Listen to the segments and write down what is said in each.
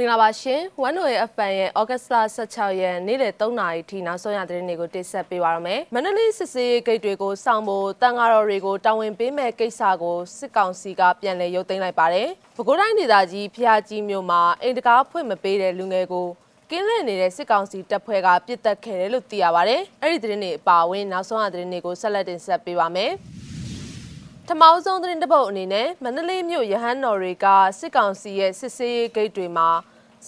မင်္ဂလာပါရှင်။ One Way FM ရဲ့ August 16ရက်နေ့လယ်3နာရီထိနောက်ဆုံးရသတင်းတွေကိုတင်ဆက်ပေးပါရမယ်။မန္တလေးစစ်စေးဂိတ်တွေကိုစောင့်ဖို့တန်ဃာတော်တွေကိုတာဝန်ပေးမဲ့ကိစ္စကိုစစ်ကောင်စီကပြန်လည်ရုပ်သိမ်းလိုက်ပါတယ်။ပဲခူးတိုင်းဒေသကြီးဖျားကြီးမြို့မှာအိမ်တကားဖွင့်မပေးတဲ့လူငယ်ကိုကင်းလန့်နေတဲ့စစ်ကောင်စီတပ်ဖွဲ့ကပြစ်တက်ခဲ့တယ်လို့သိရပါတယ်။အဲ့ဒီသတင်းတွေအပါအဝင်နောက်ဆုံးရသတင်းတွေကိုဆက်လက်တင်ဆက်ပေးပါမယ်။ ထမောင်းဆုံးသတင်းတစ်ပုတ်အနေနဲ့မန္တလေးမြို့ရဟန်းတော်တွေကစစ်ကောင်စီရဲ့စစ်ဆေးရေးဂိတ်တွေမှာ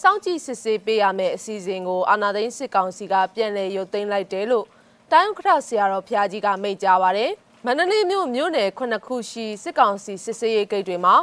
စောင့်ကြည့်စစ်ဆေးပေးရမယ့်အစီအစဉ်ကိုအာဏာသိမ်းစစ်ကောင်စီကပြန်လည်ရုပ်သိမ်းလိုက်တယ်လို့တိုင်းဥက္ကဋ္ဌဆရာတော်ဖျားကြီးကမိန့်ကြားပါတယ်။မန္တလေးမြို့မြို့နယ်ခုနှစ်ခုရှိစစ်ကောင်စီစစ်ဆေးရေးဂိတ်တွေမှာ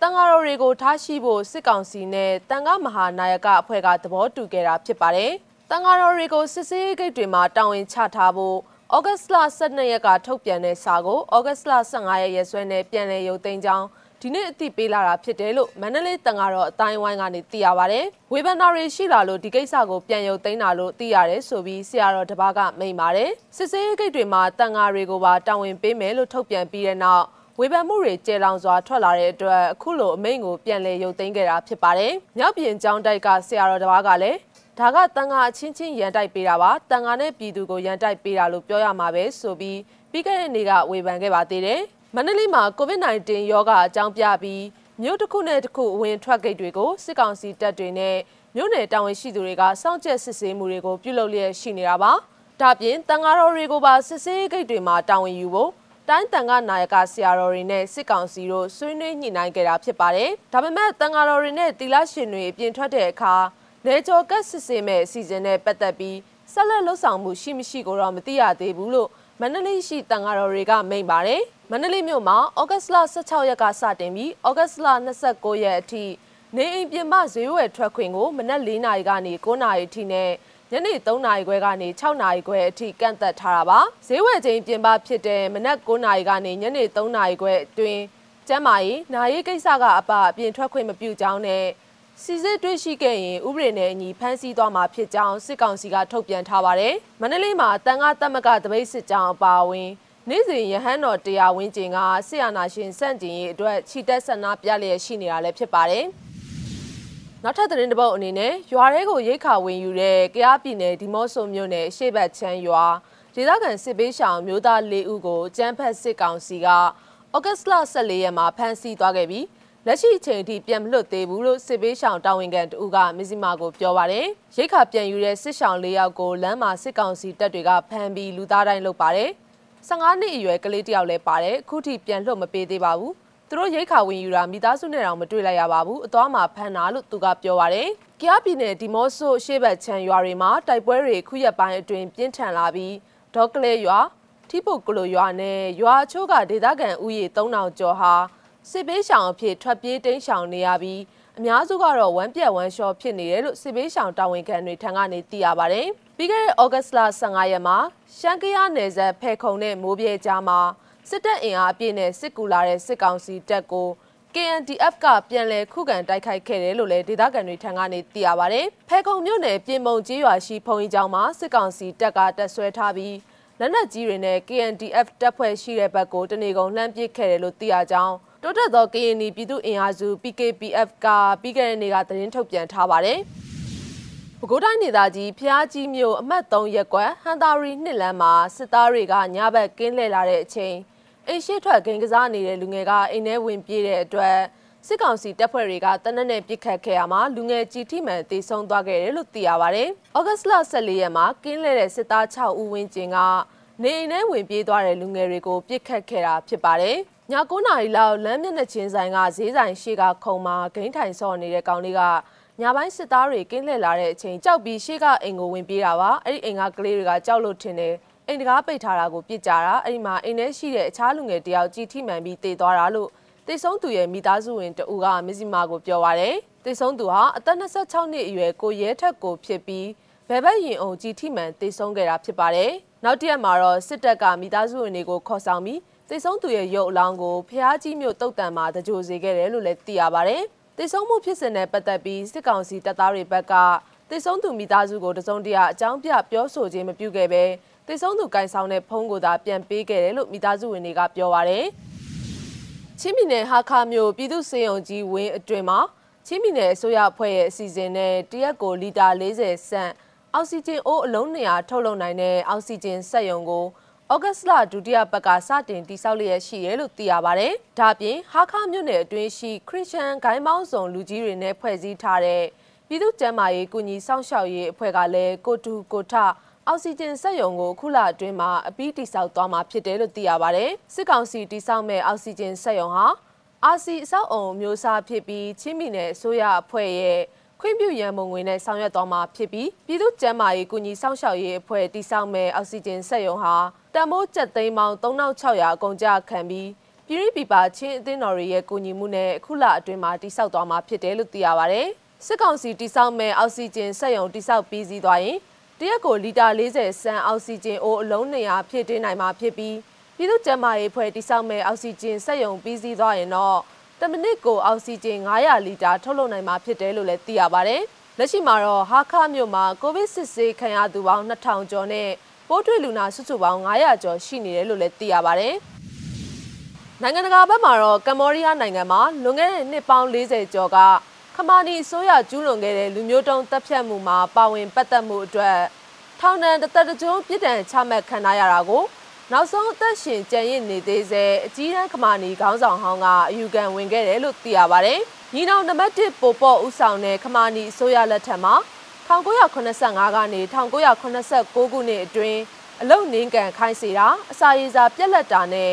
တန်ဃာတော်တွေကိုထားရှိဖို့စစ်ကောင်စီနဲ့တန်ဃာမဟာနာယကအဖွဲ့ကသဘောတူခဲ့တာဖြစ်ပါတယ်။တန်ဃာတော်တွေကိုစစ်ဆေးရေးဂိတ်တွေမှာတာဝန်ချထားဖို့ ဩဂတ်စ်လ12ရက်ကထုတ်ပြန်တဲ့စာကိုဩဂတ်စ်လ15ရက်ရက်စွဲနဲ့ပြန်လည်ရုပ်သိမ်းကြောင်းဒီနေ့အသိပေးလာတာဖြစ်တယ်လို့မန္တလေးတန်ကတော့အတိုင်းဝိုင်းကနေသိရပါဗျ။ဝေဘန်နာတွေရှိလာလို့ဒီကိစ္စကိုပြန်ရုပ်သိမ်းတာလို့သိရတယ်ဆိုပြီးဆရာတော်တပါးကမိန့်ပါတယ်။စစ်စေးဂိတ်တွေမှာတန်ဃာတွေကိုပါတာဝန်ပေးမယ်လို့ထုတ်ပြန်ပြီးတဲ့နောက်ဝေဖန်မှုတွေကျေလောင်စွာထွက်လာတဲ့အတွက်အခုလိုအမိန့်ကိုပြန်လည်ရုပ်သိမ်းခဲ့တာဖြစ်ပါတယ်။မြောက်ပြင်ကျောင်းတိုက်ကဆရာတော်တပါးကလည်း ဒါကတန်ဃာအချင်းချင်းရန်တိုက်ပေးတာပါတန်ဃာနဲ့ပြည်သူကိုရန်တိုက်ပေးတာလို့ပြောရမှာပဲဆိုပြီးပြီးခဲ့တဲ့နေ့ကဝေဖန်ခဲ့ပါသေးတယ်မန္တလေးမှာ COVID-19 ရောဂါအကြောင်းပြပြီးမြို့တစ်ခုနဲ့တစ်ခုအဝင်ထွက်ဂိတ်တွေကိုစစ်ကောင်စီတပ်တွေနဲ့မြို့နယ်တာဝန်ရှိသူတွေကစောင့်ကြပ်စစ်ဆေးမှုတွေကိုပြုလုပ်လျက်ရှိနေတာပါဒါပြင်တန်ဃာတော်တွေကိုပါစစ်ဆေးဂိတ်တွေမှာတာဝန်ယူဖို့တိုင်းတန်ခါနာယကဆရာတော်တွေနဲ့စစ်ကောင်စီတို့ဆွေးနွေးညှိနှိုင်းခဲ့တာဖြစ်ပါတယ်။ဒါပေမဲ့တန်ဃာတော်တွေနဲ့တီလာရှင်တွေအပြင်ထွက်တဲ့အခါ လေကျော်ကတ်စစ်ဆေးမဲ့အစီအစဉ်နဲ့ပတ်သက်ပြီးဆက်လက်လှုပ်ဆောင်မှုရှိမရှိကိုတော့မသိရသေးဘူးလို့မန္တလေးရှိတန်ဃာတော်တွေကမိန့်ပါတယ်မန္တလေးမြို့မှာဩဂတ်စ်လ16ရက်ကစတင်ပြီးဩဂတ်စ်လ29ရက်အထိနေအိမ်ပြင်ပဈေးဝယ်ထွက်ခွင့်ကိုမနက်4နာရီကနေ9နာရီအထိနဲ့ညနေ3နာရီခွဲကနေ6နာရီခွဲအထိကန့်သက်ထားတာပါဈေးဝယ်ချိန်ပြင်ပဖြစ်တဲ့မနက်9နာရီကနေညနေ3နာရီခွဲအတွင်းကျမ်းမာရေးနာရေးကိစ္စကအပအပြင်ထွက်ခွင့်မပြုကြောင်းနဲ့ စီစစ်တွေ့ရှိခဲ့ရင်ဥပဒေနဲ့အညီဖမ်းဆီးသွားမှာဖြစ်ကြောင်းစစ်ကောင်စီကထုတ်ပြန်ထားပါတယ်။မန္တလေးမှာတန်ခါတက်မကတပိတ်စစ်ကြောင်းအပါအဝင်နေ့စဉ်ရဟန်းတော်တရားဝင်းကျင်ကဆရာနာရှင်စန့်ကျင်ရေးအတွက်ခြိတက်ဆန္ဒပြလျက်ရှိနေတာလည်းဖြစ်ပါတယ်။နောက်ထပ်သတင်းတစ်ပုဒ်အနေနဲ့ရွာထဲကိုရိတ်ခါဝင်ယူတဲ့ကရားပြည်နယ်ဒီမော့ဆိုမြို့နယ်ရှေ့ဘက်ချမ်းရွာဒေသခံစစ်ပေးရှောင်မျိုးသား၄ဦးကိုကျန်းဖက်စစ်ကောင်စီကဩဂတ်စ်လ14ရက်မှာဖမ်းဆီးသွားခဲ့ပြီး လက်ရှိအချိန်ထိပြန်မလွတ်သေးဘူးလို့စစ်ပေးရှောင်တာဝန်ခံတူကမစ္စည်းမာကိုပြောပါတယ်ရိတ်ခါပြန်ယူတဲ့စစ်ရှောင်၄ယောက်ကိုလမ်းမှာစစ်ကောင်စီတပ်တွေကဖမ်းပြီးလူသားတိုင်းလုပ်ပါတယ်15နှစ်အရွယ်ကလေးတယောက်လည်းပါတယ်အခုထိပြန်လွတ်မပေးသေးပါဘူးသူတို့ရိတ်ခါဝင်ယူတာမိသားစုနဲ့တောင်မတွေ့လိုက်ရပါဘူးအသွားမှာဖမ်းတာလို့သူကပြောပါတယ်။ကြားပြည်နယ်ဒီမော့ဆိုရှေ့ဘက်ချမ်းရွာတွေမှာတိုက်ပွဲတွေခုရက်ပိုင်းအတွင်းပြင်းထန်လာပြီးဒေါကလေးရွာထိပုတ်ကလိုရွာနဲ့ရွာအချို့ကဒေသခံဥယျာဉ်3000ကျော်ဟာ စစ်ပေးရှောင်အဖြစ်ထွက်ပြေးတိမ်းရှောင်နေရပြီးအများစုကတော့ဝမ်းပြက်ဝမ်းလျှောဖြစ်နေတယ်လို့စစ်ပေးရှောင်တာဝန်ခံတွေထံကနေသိရပါတယ်။ပြီးခဲ့တဲ့ဩဂတ်စ်လ15ရက်မှာရှမ်းကရနယ်စပ်ဖဲခုံနဲ့မိုးပြဲကြားမှာစစ်တပ်အင်အားအပြည့်နဲ့စစ်ကူလာတဲ့စစ်ကောင်စီတပ်ကို KNDF ကပြန်လည်ခုခံတိုက်ခိုက်ခဲ့တယ်လို့လည်းဒေသခံတွေထံကနေသိရပါတယ်။ဖဲခုံမြို့နယ်ပြင်မုံကြီးရွာရှိဖုံကြီးကျောင်းမှာစစ်ကောင်စီတပ်ကတပ်ဆွဲထားပြီးလက်နက်ကြီးတွေနဲ့ KNDF တပ်ဖွဲ့ရှိတဲ့ဘက်ကိုတနေကုန်လှမ်းပစ်ခဲ့တယ်လို့သိရကြောင်း တိုးတက်သောကရင်ပြည်သူ့အင်အားစု PKPF ကပြီးခဲ့တဲ့နေ့ကသတင်းထုတ်ပြန်ထားပါတယ်။ပဲခူးတိုင်းဒေသကြီးဖျားကြီးမြို့အမှတ်3ရပ်ကွက်ဟန်တာရီနှစ်လမ်းမှာစစ်သားတွေကညဘက်ကင်းလှည့်လာတဲ့အချိန်အိမ်ရှိထွက်ဂိမ်းကစားနေတဲ့လူငယ်ကအိမ်ထဲဝင်ပြေးတဲ့အတွက်စစ်ကောင်စီတပ်ဖွဲ့တွေကတနက်နဲ့ပစ်ခတ်ခဲ့ရမှာလူငယ်ကြီးထိမှန်တေဆုံးသွားခဲ့တယ်လို့သိရပါဗျ။ဩဂတ်စ်လ14ရက်မှာကင်းလှည့်တဲ့စစ်သား6ဦးဝန်းကျင်ကနေအိမ်ထဲဝင်ပြေးသွားတဲ့လူငယ်တွေကိုပစ်ခတ်ခဲ့တာဖြစ်ပါတယ်။ ည9နာရီလောက်လမ်းမျက်နှာချင်းဆိုင်ကဈေးဆိုင်ရှိကခုံမှာဂိမ်းထိုင်ဆော့နေတဲ့ကောင်လေးကညပိုင်းစစ်သားတွေကင်းလှည့်လာတဲ့အချိန်ကြောက်ပြီးရှေ့ကအိမ်ကိုဝင်ပြေးတာပါအဲ့ဒီအိမ်ကကလေးတွေကကြောက်လို့ထင်တယ်အိမ်တကားပိတ်ထားတာကိုပြစ်ကြတာအဲ့ဒီမှာအိမ်ထဲရှိတဲ့အခြားလူငယ်တယောက်ကြည်ထိမှန်ပြီးတေသွားတာလို့တေဆုံးသူရဲ့မိသားစုဝင်တဦးကမစ္စည်းမာကိုပြောပါတယ်တေဆုံးသူဟာအသက်26နှစ်အရွယ်ကိုရဲထက်ကိုဖြစ်ပြီးဘယ်ဘက်ရင်အောင်ကြည်ထိမှန်တေဆုံးခဲ့တာဖြစ်ပါတယ်နောက်တရက်မှာတော့စစ်တပ်ကမိသားစုဝင်တွေကိုခေါ်ဆောင်ပြီး သေဆုံးသူရဲ့ရုပ်အလောင်းကိုဖျားကြီးမြို့တုတ်တန်မှာတကြိုစေခဲ့တယ်လို့လည်းသိရပါဗျ။သေဆုံးမှုဖြစ်စဉ်နဲ့ပတ်သက်ပြီးစစ်ကောင်စီတပ်သားတွေဘက်ကသေဆုံးသူမိသားစုကိုတစုံတရာအကြောင်းပြပြောဆိုခြင်းမပြုခဲ့ပဲသေဆုံးသူကင်ဆောင်တဲ့ဖုန်းကိုသာပြန်ပေးခဲ့တယ်လို့မိသားစုဝင်တွေကပြောပါဗျ။ချင်းပြည်နယ်ဟာခါမြို့ပြည်သူ့စေယုံကြီးဝင်းအတွင်မှာချင်းမီနယ်အစိုးရအဖွဲ့ရဲ့အစီအစဉ်နဲ့တရက်ကိုလီတာ40ဆန့်အောက်ဆီဂျင်အိုးအလုံး200ထုတ်လုပ်နိုင်တဲ့အောက်ဆီဂျင်စက်ရုံကို ဩဂတ်စ်လဒုတိယပတ်ကစတင်တိစောက်လျက်ရှိတယ်လို့သိရပါဗျ။ဒါပြင်ဟာခါမြို့နယ်အတွင်းရှိခရစ်ယာန်ဂိုင်းမောင်းဆောင်လူကြီးတွေနဲ့ဖွဲ့စည်းထားတဲ့ပြည်သူ့ကျန်းမာရေးကုညီစောင့်ရှောက်ရေးအဖွဲ့ကလည်းကိုတူကိုထအောက်ဆီဂျင်စက်ရုံကိုခုလအတွင်းမှာအပြီးတိစောက်သွားမှာဖြစ်တယ်လို့သိရပါဗျ။စစ်ကောင်စီတိစောက်မဲ့အောက်ဆီဂျင်စက်ရုံဟာအာစီအဆောက်အုံမျိုးစားဖြစ်ပြီးချင်းမီနယ်အစိုးရအဖွဲ့ရဲ့ ခွင့်ပြုရန်ပုံငွေနဲ့ဆောင်ရွက်သွားမှာဖြစ်ပြီးပြည်သူ့ကျန်းမာရေးကုညီစောင့်ရှောက်ရေးအဖွဲ့တိစောက်မဲ့အောက်ဆီဂျင်စက်ရုံဟာတန်မိုးကျပ်သိန်းပေါင်း3600အကုန်ကြခံပြီးပြည်ရိပီပါချင်းအသင်းတော်တွေရဲ့ကုညီမှုနဲ့အခုလအတွင်းမှာတိစောက်သွားမှာဖြစ်တယ်လို့သိရပါဗျ။စစ်ကောင်စီတိစောက်မဲ့အောက်ဆီဂျင်စက်ရုံတိစောက်ပြီးစီးသွားရင်တရက်ကိုလီတာ40ဆန်အောက်ဆီဂျင်အိုးအလုံး200ဖြည့်တင်းနိုင်မှာဖြစ်ပြီးပြည်သူ့ကျန်းမာရေးဖွဲ့တိစောက်မဲ့အောက်ဆီဂျင်စက်ရုံပြီးစီးသွားရင်တော့ တမိနစ်ကိုအောက်ဆီဂျင်900လီတာထုတ်လုပ်နိုင်မှာဖြစ်တယ်လို့လည်းသိရပါဗျ။လက်ရှိမှာတော့ဟာခမြို့မှာကိုဗစ်စစ်ဆေးခံရသူပေါင်း2000ကျော်နဲ့ပိုးတွေ့လူနာစုစုပေါင်း900ကျော်ရှိနေတယ်လို့လည်းသိရပါဗျ။နိုင်ငံတကာဘက်မှာတော့ကမ္ဘောဒီးယားနိုင်ငံမှာလွန်ခဲ့တဲ့နှစ်ပေါင်း40ကျော်ကခမာနီအစိုးရကျူးလွန်ခဲ့တဲ့လူမျိုးတုံးတပ်ဖြတ်မှုမှာပါဝင်ပတ်သက်မှုအတွက်ထောင်ဒဏ်တစ်သက်တကြိုးပြစ်ဒဏ်ချမှတ်ခံရတာကို နောက်ဆုံးအသက်ရှင်ကြံ့ရစ်နေသေးစေအကြီးတန်းခမာနီခေါင်းဆောင်ဟောင်းကအယူခံဝင်ခဲ့တယ်လို့သိရပါတယ်။ညီနောင်နံပါတ်1ပိုပေါ့ဦးဆောင်တဲ့ခမာနီအစိုးရလက်ထက်မှာ1985ကနေ1989ခုနှစ်အတွင်းအလုံနှင်းကန်ခိုင်းစေတာအစာရေစာပြက်လက်တာနဲ့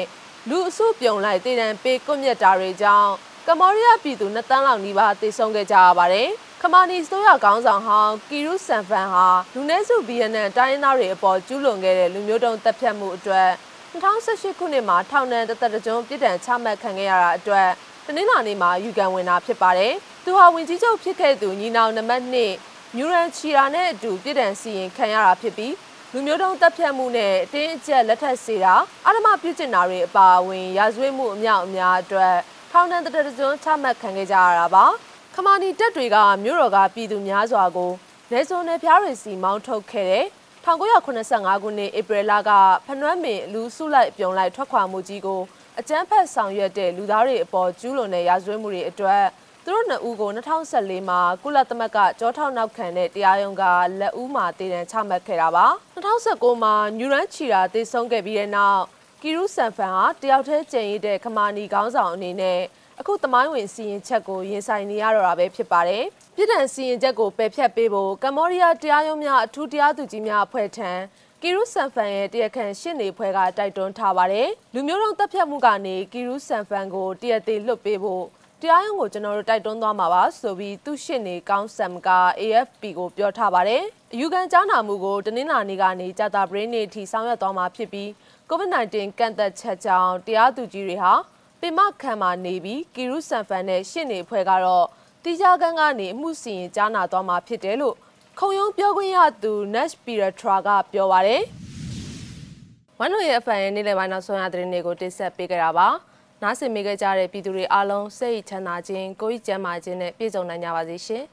လူအစုပြုံလိုက်တည်တံပေးကွမြက်တာတွေကြောင့်ကမ္ဘောဒီးယားပြည်သူနှစ်တန်းလောက်နီးပါးသေဆုံးခဲ့ကြရပါတယ်။ ခမာနီဆိုရခေါင်းဆောင်ဟောင်းကီရုဆန်ဖန်ဟာလူနည်းစုဗီယက်နမ်တိုင်းရင်းသားတွေအပေါ်ကျူးလွန်ခဲ့တဲ့လူမျိုးတုံးတပ်ဖြတ်မှုအတွက်2018ခုနှစ်မှာထောင်ဒဏ်တစ်သက်တကြုံပြစ်ဒဏ်ချမှတ်ခံခဲ့ရတာအတွက်တနင်္လာနေ့မှာယူကန်ဝင်တာဖြစ်ပါတယ်။သူဟာဝင်ကြီးချုပ်ဖြစ်ခဲ့သူညီနောင်နံပါတ်1မြူရန်ချီရာနဲ့အတူပြစ်ဒဏ်စီရင်ခံရတာဖြစ်ပြီးလူမျိုးတုံးတပ်ဖြတ်မှုနဲ့အတင်းအကျပ်လက်ထပ်စေတာအဓမ္မပြုကျင့်တာတွေအပါအဝင်ရာဇဝတ်မှုအမြောက်အများအတွက်ထောင်ဒဏ်တရတွန်းချမှတ်ခံခဲ့ကြရတာပါ ခမာနီတက်တွေကမြို့တော်ကပြည်သူများစွာကိုနေစုံနယ်ဖျားတွေစီမောင်းထုတ်ခဲ့တဲ့1985ခုနှစ်ဧပြီလကဖနွမ်းပင်လူစုလိုက်ပြုံလိုက်ထွက်ခွာမှုကြီးကိုအကြမ်းဖက်ဆောင်ရွက်တဲ့လူသားတွေအပေါ်ကျူးလွန်တဲ့ရာဇဝတ်မှုတွေအတွက်သူတို့နှစ်ဦးကို2014မှာကုလသမဂ္ဂကြောထောက်နောက်ခံတဲ့တရားရုံးကလက်ဦးမှာတည်တံချမှတ်ခဲ့တာပါ2019မှာညူရန်ချီရာတည်ဆုံးခဲ့ပြီးတဲ့နောက်ကီရုဆန်ဖန်ဟာတယောက်တည်းကျင်ရတဲ့ခမာနီခေါင်းဆောင်အနေနဲ့ အခုသမိုင်းဝင်စီရင်ချက်ကိုရင်ဆိုင်နေရတော့တာပဲဖြစ်ပါတယ်။ပြည်ထောင်စီရင်ချက်ကိုပယ်ဖျက်ပေးဖို့ကမ္ဘောဒီးယားတရားရုံးများအထူးတရားသူကြီးများအဖွဲ့ထံကီရုဆန်ဖန်ရဲ့တရားခံရှင်းနေဖွဲ့ကတိုက်တွန်းထားပါတယ်။လူမျိုးတုံးတပ်ဖြတ်မှုကနေကီရုဆန်ဖန်ကိုတရားသေးလွတ်ပေးဖို့တရားရုံးကိုကျွန်တော်တို့တိုက်တွန်းသွားမှာပါဆိုပြီးသူရှင်းနေကောင်းဆမ်က AFP ကိုပြောထားပါတယ်။အယူခံကြားနာမှုကိုတနင်္လာနေ့ကနေကြာတာပရင်းနေ့ထိဆောင်ရွက်သွားမှာဖြစ်ပြီး COVID-19 ကန့်သက်ချက်ကြောင့်တရားသူကြီးတွေဟာ ပင်မခံမှာနေပြီးကီရုဆန်ဖန်နဲ့ရှင့်နေဖွဲ့ကတော့တီဂျာကန်ကနေအမှုစီရင်ကြားနာသွားမှာဖြစ်တယ်လို့ခုံရုံးပြောခွင့်ရသူ Nash Piratra ကပြောပါတယ်။ဝန်လို့ရဲ့အဖန်ရဲ့နေ့လယ်ပိုင်းနောက်ဆုံးရသတင်းတွေကိုတင်ဆက်ပေးကြတာပါ။နားဆင်မိခဲ့ကြတဲ့ပြည်သူတွေအားလုံးစိတ်ချမ်းသာခြင်းကိုယ်ကျန်းမာခြင်းနဲ့ပြည့်စုံနိုင်ကြပါစေရှင်။